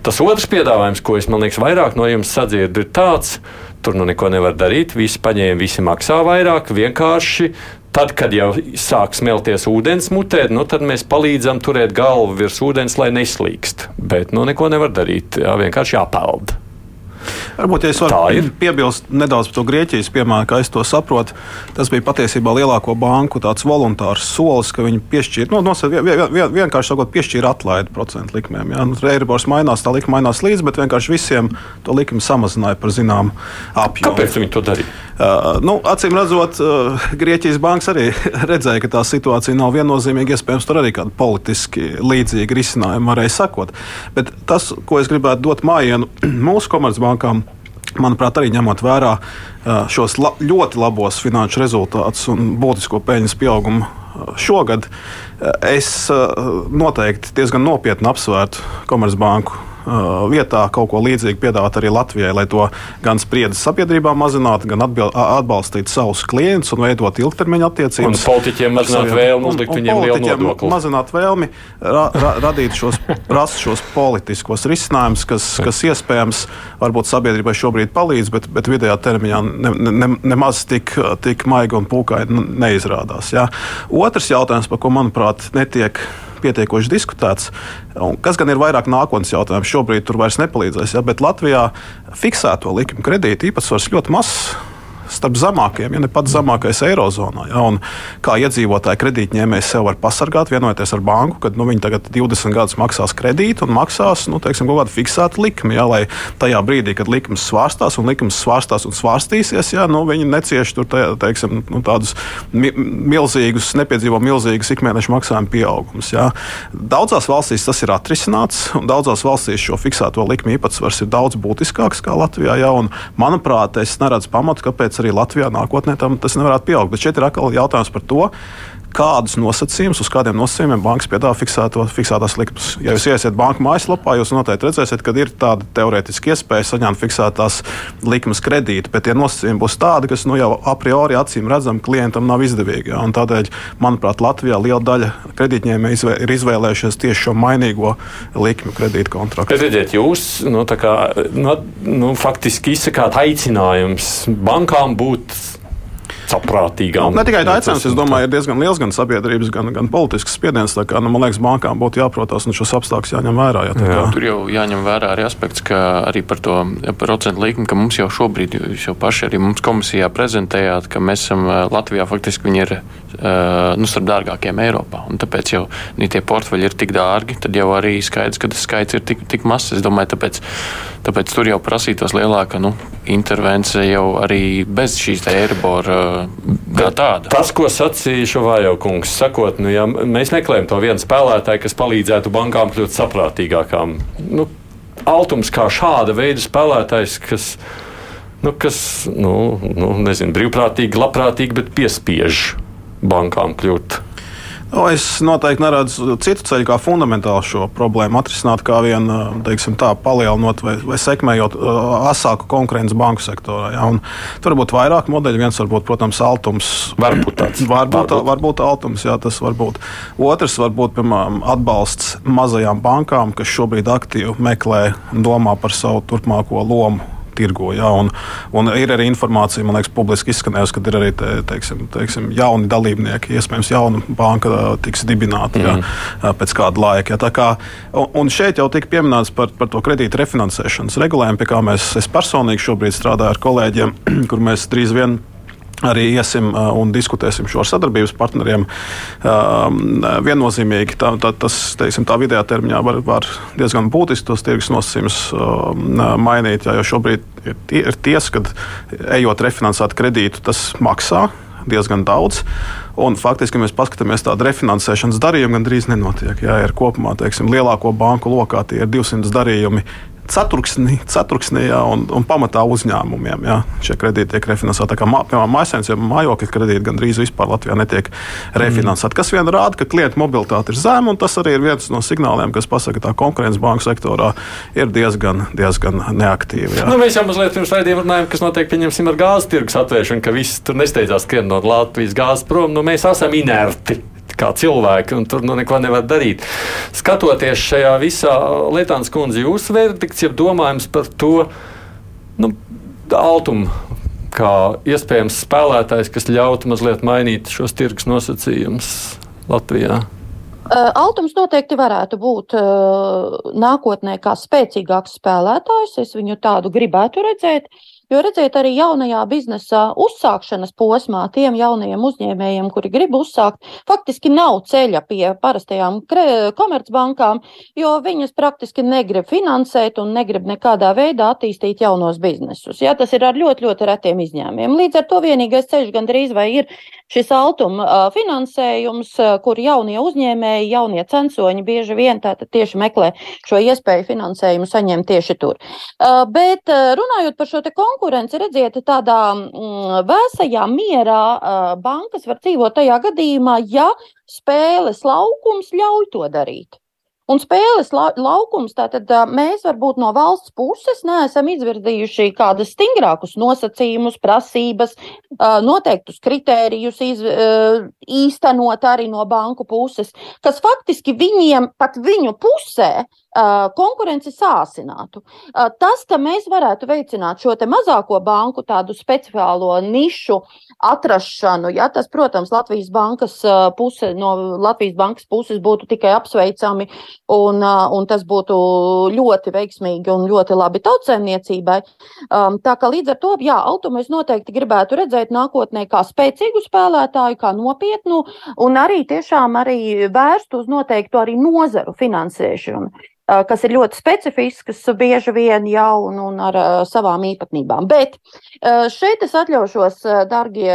Tas otrs piedāvājums, ko es liekas, vairāk no jums sadzirdu, ir tāds, Tur nu neko nevar darīt. Visi paņēma, visi maksā vairāk. Vienkārši tad, kad jau sāk smelties ūdens mutē, nu, tad mēs palīdzam turēt galvu virs ūdens, lai neslīkst. Bet nu, neko nevar darīt. Jā, vienkārši jāpeld. Varbūt ja es varu piebilst nedaudz par to Grieķijas piemēru, kā es to saprotu. Tas bija patiesībā lielāko banku voluntārs solis, ka viņi piešķīra, nu, nosaka, vien, vien, vienkārši sakot, piešķīra atlaidi procentu likmēm. Ja? Nu, Eiribors mainās, tā likme mainās līdzi, bet vienkārši visiem to likmi samazināja par zināmu apjomu. Kāpēc viņi to darīja? Nu, acīm redzot, Grieķijas bankas arī redzēja, ka tā situācija nav viennozīmīga. Iespējams, tur arī kāda politiski līdzīga risinājuma varēja sakot. Bet tas, ko es gribētu dot mājienu mūsu komercbankām, manuprāt, arī ņemot vērā šos la ļoti labos finanšu rezultātus un būtisko peļņas pieaugumu šogad, es noteikti diezgan nopietni apsvērtu Komercbanku vietā kaut ko līdzīgu piedāvāt arī Latvijai, lai to gan spriedzes sabiedrībā mazinātu, gan atbalstītu savus klientus un veidot ilgtermiņa attiecības. Un politiķiem mazināt vēlmi, uzlikt viņiem lielu nodokli. Mazināt vēlmi, ra, ra, radīt šos, rast šos politiskos risinājumus, kas, kas iespējams varbūt sabiedrībai šobrīd palīdz, bet, bet vidējā termiņā ne, ne, nemaz tik, tik maigi un pūkaini neizrādās. Jā. Otrs jautājums, par ko manuprāt netiek pietiekoši diskutēts. Kas gan ir vairāk nākotnes jautājums, šobrīd tur vairs nepalīdzēs. Ja, bet Latvijā fiksēto likumu kredītu īpatsvars ļoti mazs starp zemākajiem, ja ne pats zemākais Eirozonā. Ja, kā iedzīvotāji kredītņēmējs sev var pasargāt, vienojoties ar banku, ka nu, viņi tagad 20 gadus maksās kredītu un maksās nu, teiksim, kaut kādu fiksētu likmi. Ja, lai tajā brīdī, kad likums svārstās un likums svārstās un svārstīsies, ja, nu, viņi necieš tur, te, teiksim, nu, tādus mi milzīgus, nepiedzīvo milzīgus ikmēneša maksājumu pieaugumus. Ja. Daudzās valstīs tas ir atrisināts, un daudzās valstīs šo fiksēto likmi īpatsvars ir daudz būtiskāks nekā Latvijā. Ja, un, manuprāt, es neredzu pamatu, kāpēc arī Latvijā nākotnē tam tas nevarētu pieaugt. Bet šeit ir atkal jautājums par to, kādus nosacījumus, uz kādiem nosacījumiem bankas piedāvā fiksētās likmes. Ja jūs iesiet banka mājaslapā, jūs noteikti redzēsiet, ka ir tāda teorētiska iespēja saņemt fiksētās likmes kredītu, bet tie nosacījumi būs tādi, kas nu, jau a priori acīm redzam, klientam nav izdevīgi. Ja? Tādēļ, manuprāt, Latvijā liela daļa kredītņēmēji ir izvēlējušies tieši šo mainīgo likmi kredītu kontraktu. Redziet, jūs nu, kā, nu, nu, faktiski izsakāt aicinājums bankām būt saprātīgām. Ne tikai tā aicinājums, es domāju, ir diezgan liels gan sabiedrības, gan, gan politisks spiediens. Kā, nu, man liekas, bankām būtu jāprotās un šos apstākļus jāņem vērā. Jā, jā. Tur jau jāņem vērā arī aspekts, ka arī par to procentu likmi, ka mums jau šobrīd, jūs jau paši arī mums komisijā prezentējāt, ka mēs esam Latvijā faktiski viņi ir nu, starp dārgākiem Eiropā. Un tāpēc jau ja tie portfeļi ir tik dārgi, tad jau arī skaidrs, ka tas skaits ir tik, tik mazs. Es domāju, tāpēc, tāpēc tur jau prasītos lielāka nu, intervence jau arī bez šīs eirobora kā tāda. Tas, ko sacīja Šovājo kungs, sakot, nu, ja mēs meklējam to vienu spēlētāju, kas palīdzētu bankām kļūt saprātīgākām. Nu, Altums kā šāda veida spēlētājs, kas, nu, kas nu, nu, nezinu, brīvprātīgi, labprātīgi, bet piespiež bankām kļūt O, es noteikti neredzu citu ceļu, kā fundamentāli šo problēmu atrisināt, kā vien teiksim, tā, palielinot vai, vai sekmējot asāku konkurenci banku sektorā. Ja? Un tur var būt vairāk modeļu. Viens var būt, protams, altums. Varbūt tāds. Varbūt, varbūt. varbūt altums, jā, tas var būt. Otrs var būt, piemēram, atbalsts mazajām bankām, kas šobrīd aktīvi meklē un domā par savu turpmāko lomu tirgo. Ja, un, un ir arī informācija, man liekas, publiski izskanējusi, ka ir arī te, teiksim, teiksim, jauni dalībnieki, iespējams, jauna banka tiks dibināta mm. ja, mhm. pēc kāda laika. Ja, kā, un, un šeit jau tika pieminēts par, par to kredītu refinansēšanas regulējumu, pie kā mēs personīgi šobrīd strādājam ar kolēģiem, kur mēs drīz vien arī iesim un diskutēsim šo ar sadarbības partneriem. Viennozīmīgi tā, tā, tas, teiksim, tā vidējā termiņā var, var diezgan būtiski tos tirgus nosacījumus mainīt, jo šobrīd ir, ir tiesa, ka ejot refinansēt kredītu, tas maksā diezgan daudz. Un faktiski, ja mēs paskatāmies tādu refinansēšanas darījumu, gandrīz nenotiek. Jā, ir kopumā teiksim, lielāko banku lokā tie ir 200 darījumi ceturksnī, ceturksnī jā, un, un pamatā uzņēmumiem. Jā. Šie kredīti tiek refinansēti. Kā piemēram, mājasēmniecības vai mājokļa kredīti gandrīz vispār Latvijā netiek refinansēti. Kas vien rāda, ka klientu mobilitāte ir zema, un tas arī ir viens no signāliem, kas pasaka, ka tā konkurence banku sektorā ir diezgan, diezgan neaktīva. Jā. Nu, mēs jau mazliet pirms raidījuma runājām, kas notiek pieņemsim ar gāzes tirgus atvēršanu, ka viss tur nesteidzās skrien no Latvijas gāzes prom. Nu, mēs esam inerti kā cilvēki, un tur nu, neko nevar darīt. Skatoties šajā visā, Lietāns kundze, jūsu verdikts, ja domājams par to nu, altumu, kā iespējams spēlētājs, kas ļautu mazliet mainīt šos tirgus nosacījumus Latvijā. Altums noteikti varētu būt nākotnē kā spēcīgāks spēlētājs. Es viņu tādu gribētu redzēt. Jo redziet, arī jaunajā biznesa uzsākšanas posmā tiem jaunajiem uzņēmējiem, kuri grib uzsākt, faktiski nav ceļa pie parastajām komercbankām, jo viņas praktiski negrib finansēt un negrib nekādā veidā attīstīt jaunos biznesus. Ja, tas ir ar ļoti, ļoti retiem izņēmumiem. Līdz ar to vienīgais ceļš gandrīz vai ir šis altuma finansējums, kur jaunie uzņēmēji, jaunie censoņi bieži vien tieši meklē šo iespēju finansējumu saņemt tieši tur. Bet runājot par šo te konkursu, konkurence, redziet, tādā mm, vēsajā mierā uh, bankas var dzīvot tajā gadījumā, ja spēles laukums ļauj to darīt. Un spēles la laukums, tātad mēs varbūt no valsts puses neesam izvirzījuši kādus stingrākus nosacījumus, prasības, noteiktus kritērijus iz, īstenot arī no banku puses, kas faktiski viņiem pat viņu pusē konkurenci sāsinātu. Tas, ka mēs varētu veicināt šo mazāko banku tādu speciālo nišu atrašanu, ja tas, protams, Latvijas bankas puse, no Latvijas bankas puses būtu tikai apsveicami un, un tas būtu ļoti veiksmīgi un ļoti labi tautsēmniecībai. Tā kā līdz ar to, jā, Altumu es noteikti gribētu redzēt nākotnē kā spēcīgu spēlētāju, kā nopietnu un arī tiešām arī vērstu uz noteiktu arī nozaru finansēšanu kas ir ļoti specifisks, bieži vien jau un, un ar savām īpatnībām. Bet šeit es atļaušos, darbie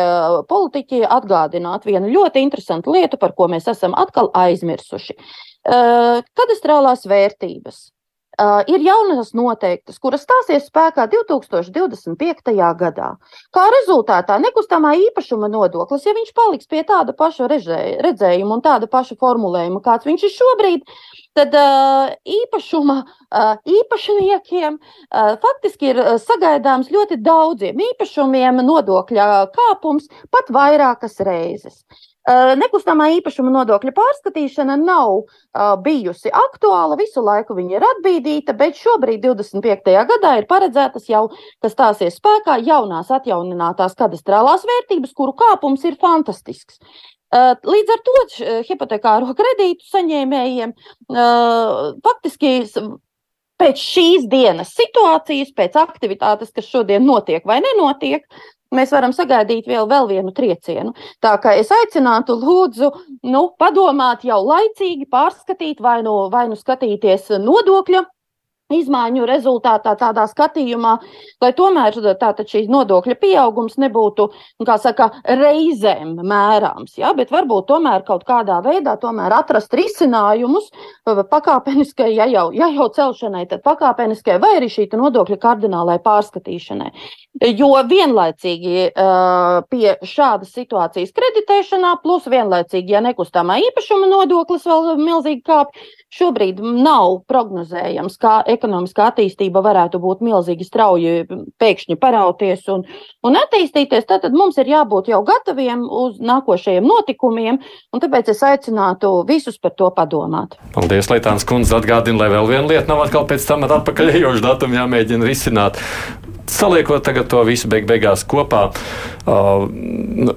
politiķi, atgādināt vienu ļoti interesantu lietu, par ko mēs esam atkal aizmirsuši. Kadastrālās vērtības. Uh, ir jaunas noteiktas, kuras stāsies spēkā 2025. gadā. Kā rezultātā nekustamā īpašuma nodoklis, ja viņš paliks pie tāda paša redzējuma un tāda paša formulējuma, kāds viņš ir šobrīd, tad uh, īpašuma uh, īpašniekiem faktiski ir sagaidāms ļoti daudziem īpašumiem nodokļa kāpums pat vairākas reizes. Nekustamā īpašuma nodokļa pārskatīšana nav uh, bijusi aktuāla, visu laiku viņa ir atbīdīta, bet šobrīd, 25. gadā, ir paredzētas jau, kas stāsies spēkā, jaunās atjauninātās kadastrālās vērtības, kuru kāpums ir fantastisks. Līdz ar to hipotekāro kredītu saņēmējiem faktiski pēc šīs dienas situācijas, pēc aktivitātes, kas šodien notiek vai nenotiek, mēs varam sagaidīt vēl, vēl vienu triecienu. Tā kā es aicinātu, lūdzu, nu, padomāt jau laicīgi, pārskatīt vai nu, vai nu skatīties nodokļa izmaiņu rezultātā, tādā skatījumā, lai tomēr šīs nodokļa pieaugums nebūtu nu, saka, reizēm mērāms. Ja? Bet varbūt tomēr kaut kādā veidā atrast risinājumus pakāpeniskai, ja jau, ja jau celšanai, tad pakāpeniskai vai arī šī nodokļa kardinālai pārskatīšanai. Jo vienlaicīgi pie šādas situācijas kreditēšanā, plus vienlaicīgi, ja nekustamā īpašuma nodoklis vēl milzīgi kāpj, šobrīd nav prognozējams, kā ekonomiskā attīstība varētu būt milzīgi strauji pēkšņi parauties un, un attīstīties. Tad mums ir jābūt jau gataviem uz nākošajiem notikumiem, un tāpēc es aicinātu visus par to padomāt. Paldies, Lietāns kundze, atgādina, lai vēl viena lieta nav atkal pēc tam atpakaļējošu datumu jāmēģina risināt saliekot to visu beig beigās kopā, uh,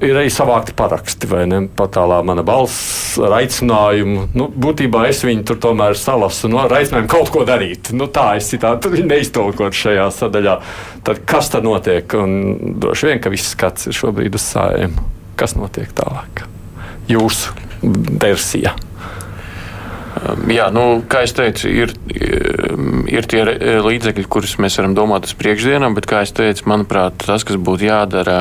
ir arī savākti paraksti, vai ne? Patālā mana balss ar aicinājumu. Nu, būtībā es viņu tur tomēr salasu no nu, aicinājumu kaut ko darīt. Nu, tā es citādi neiztolkot šajā sadaļā. Tad kas tad notiek? Un droši vien, ka viss skats ir šobrīd uz sājiem. Kas notiek tālāk? Jūsu versija. Um, jā, nu, kā jau teicu, ir, ir tie līdzekļi, kurus mēs varam domāt uz priekšdienām, bet, kā jau teicu, manuprāt, tas, kas būtu jādara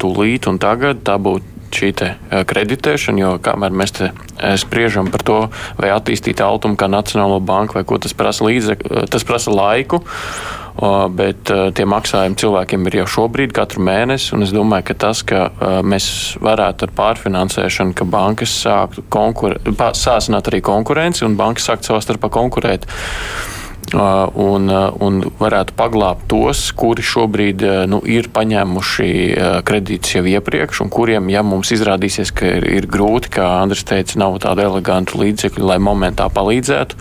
tūlīt un tagad, tā būtu šī uh, kreditēšana, jo kamēr mēs te uh, spriežam par to, vai attīstīt Altumu kā Nacionālo banku vai ko tas prasa, līdzekļu, tas prasa laiku bet tie maksājumi cilvēkiem ir jau šobrīd, katru mēnesi. Es domāju, ka tas, ka mēs varētu ar pārfinansēšanu, ka bankas sāktu sāsināt arī konkurenci un bankas sākt savā starpā konkurēt un, un varētu paglābt tos, kuri šobrīd nu, ir paņēmuši kredītus jau iepriekš, un kuriem, ja mums izrādīsies, ka ir, ir grūti, kā Andris teica, nav tādu elegantu līdzekļu, lai momentā palīdzētu,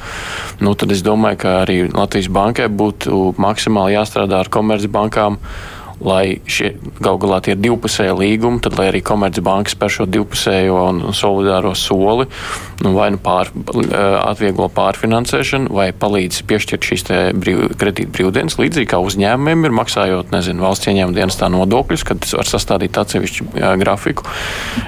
nu, tad es domāju, ka arī Latvijas bankai būtu maksimāli jāstrādā ar komercbankām lai šie gal galā tie ir divpusēji līgumi, tad lai arī Komercbanka spēr šo divpusējo un solidāro soli, nu, vai nu pār, atvieglo pārfinansēšanu, vai palīdz piešķirt šīs brīv, kredīt brīvdienas, līdzīgi kā uzņēmumiem ir maksājot, nezinu, valsts ieņēmuma dienas tā nodokļus, kad var sastādīt atsevišķu jā, grafiku,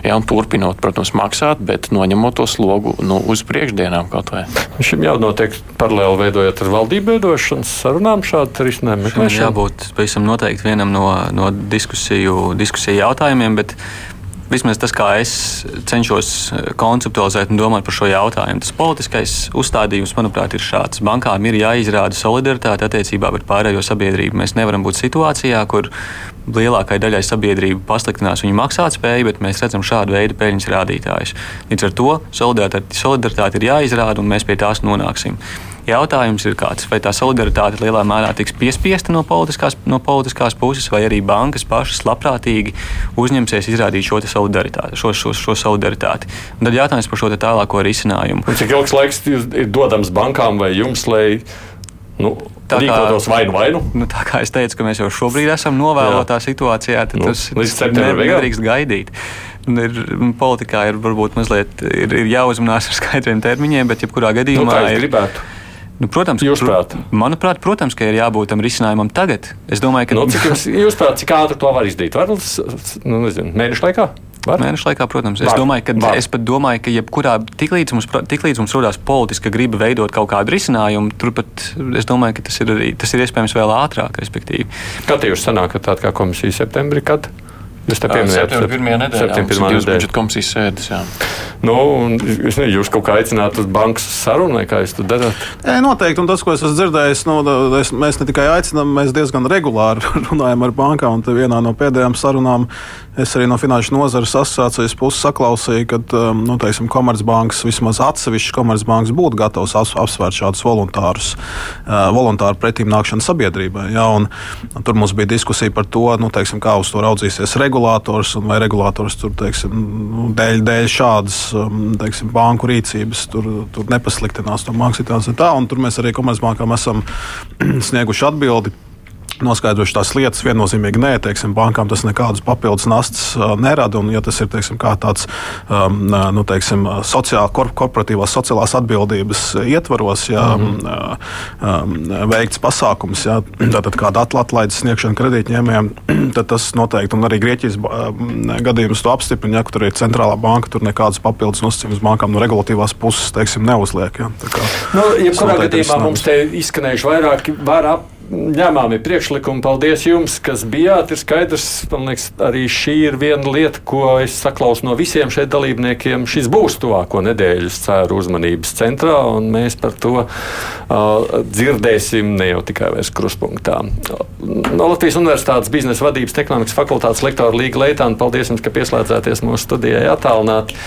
jā, un turpinot, protams, maksāt, bet noņemot to slogu nu, uz priekšdienām kaut vai. Šim jau notiek paralēli veidojot ar valdību veidošanas sarunām šādu risinājumu. Jābūt pavisam noteikti vienam no no, no diskusiju, diskusiju jautājumiem. Bet vismaz tas, kā es cenšos konceptualizēt un domāt par šo jautājumu, tas politiskais uzstādījums, manuprāt, ir šāds. Bankām ir jāizrāda solidaritāte attiecībā pret pārējo sabiedrību. Mēs nevaram būt situācijā, kur lielākai daļai sabiedrība pasliktinās viņu maksātspēju, bet mēs redzam šādu veidu peļņas rādītājus. Līdz ar to solidaritāte, solidaritāte ir jāizrāda, un mēs pie tās nonāksim. Jautājums ir kāds, vai tā solidaritāte lielā mērā tiks piespiesta no politiskās, no politiskās puses, vai arī bankas pašas labprātīgi uzņemsies izrādīt šo solidaritāti. Šo, šo, šo solidaritāti. Un tad jautājums par šo tālāko risinājumu. Un cik ilgs laiks ir dodams bankām vai jums, lai nu, tā rīkotos vainu vainu? Nu, tā kā es teicu, ka mēs jau šobrīd esam novēlotā Jā. situācijā, tad nu, tas, tas nedrīkst gaidīt. Ir, politikā ir varbūt mazliet ir, ir jāuzmanās ar skaidriem termiņiem, bet jebkurā gadījumā nu, ir gribētu. Nu, protams, jūs prāt? Manuprāt, protams, ka ir jābūt tam risinājumam tagad. Es domāju, ka. Nu, cik jūs, jūs prāt, cik ātri to var izdarīt? Var, nu, nezinu, mēnešu laikā? Var? Mēnešu laikā, protams. Es, var. domāju, ka, var. es pat domāju, ka jebkurā tiklīdz mums, tiklīdz mums rodās politiska griba veidot kaut kādu risinājumu, turpat es domāju, ka tas ir, tas ir iespējams vēl ātrāk. Respektīvi. Kad jūs sanākat tāda kā komisija septembrī? Kad? Jūs te pieminējāt, ka pirmā nedēļa ir budžeta komisijas sēdes. Jā. Nu, es nezinu, jūs kaut kā aicināt uz bankas sarunu, kā jūs to darāt? E, noteikti, un tas, ko es esmu dzirdējis, nu, es, mēs ne tikai aicinām, mēs diezgan regulāri runājam ar bankām, un vienā no pēdējām sarunām Es arī no Finanšu nozares asociācijas puses saklausīju, ka um, nu, teiksim, Komercbankas vismaz atsevišķas Komercbankas būtu gatavas apsvērt šādus voluntārus, uh, voluntāru pretīm nākšanu sabiedrībai. Ja, un, un tur mums bija diskusija par to, nu, teiksim, kā uz to raudzīsies regulators vai regulators tur teiksim, nu, dēļ, dēļ šādas um, teiksim, banku rīcības tur, tur nepasliktinās to banku situāciju. Tā, tur mēs arī Komercbankām esam snieguši atbildi noskaidrojuši tās lietas, viennozīmīgi nē, teiksim, bankām tas nekādas papildus nastas uh, nerada. Un, ja tas ir teiksim, tāds um, nu, teiksim, sociāla, korporatīvās sociālās atbildības ietvaros, ja, mm -hmm. um, veikts pasākums, ja, tātad kāda atlaides sniegšana kredītņēmējiem, tad tas noteikti, un arī Grieķijas gadījums to apstiprina, ja tur ir centrālā banka, tur nekādas papildus nosacījumus bankām no regulatīvās puses teiksim, neuzliek. Ja, kā, nu, jebkurā gadījumā mums te izskanējuši vairāki, vairāk ņēmāmi priekšlikumi. Paldies jums, kas bijāt. Ir skaidrs, man liekas, arī šī ir viena lieta, ko es saklausu no visiem šeit dalībniekiem. Šis būs tuvāko nedēļu, es ceru, uzmanības centrā, un mēs par to uh, dzirdēsim ne jau tikai vairs kruspunktā. No Latvijas Universitātes biznesa vadības ekonomikas fakultātes lektora Līga Leitāna, paldies jums, ka pieslēdzāties mūsu studijai attālināti.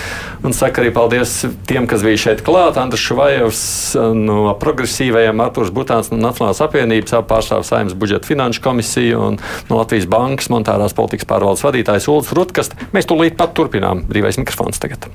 Un saka arī paldies tiem, kas bija šeit klāt. Andris Šuvajevs no progresīvajiem, Arturs Butāns no Nacionālās apvienības pārstāv Saimnes budžeta finanšu komisiju un no Latvijas bankas monetārās politikas pārvaldes vadītājs Ulris Rutkast. Mēs tūlīt pat turpinām brīvais mikrofons tagad.